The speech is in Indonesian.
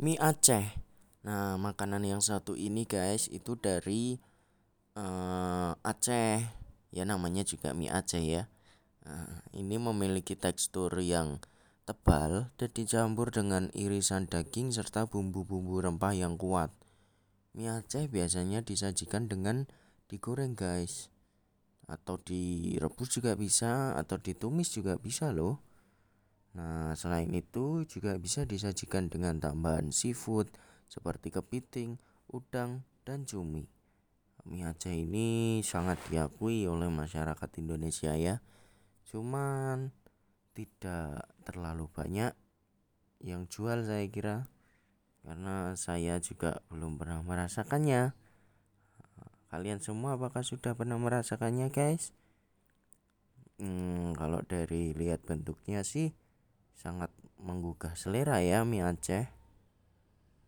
mie Aceh. Nah, makanan yang satu ini guys itu dari uh, Aceh. Ya namanya juga mie Aceh ya. Nah, ini memiliki tekstur yang tebal dan dicampur dengan irisan daging serta bumbu-bumbu rempah yang kuat. Mie Aceh biasanya disajikan dengan digoreng guys atau direbus juga bisa atau ditumis juga bisa loh. Nah, selain itu juga bisa disajikan dengan tambahan seafood seperti kepiting, udang, dan cumi. Mie Aceh ini sangat diakui oleh masyarakat Indonesia ya. Cuman tidak terlalu banyak yang jual saya kira karena saya juga belum pernah merasakannya. Kalian semua apakah sudah pernah merasakannya, guys? Hmm, kalau dari lihat bentuknya sih sangat menggugah selera ya mie Aceh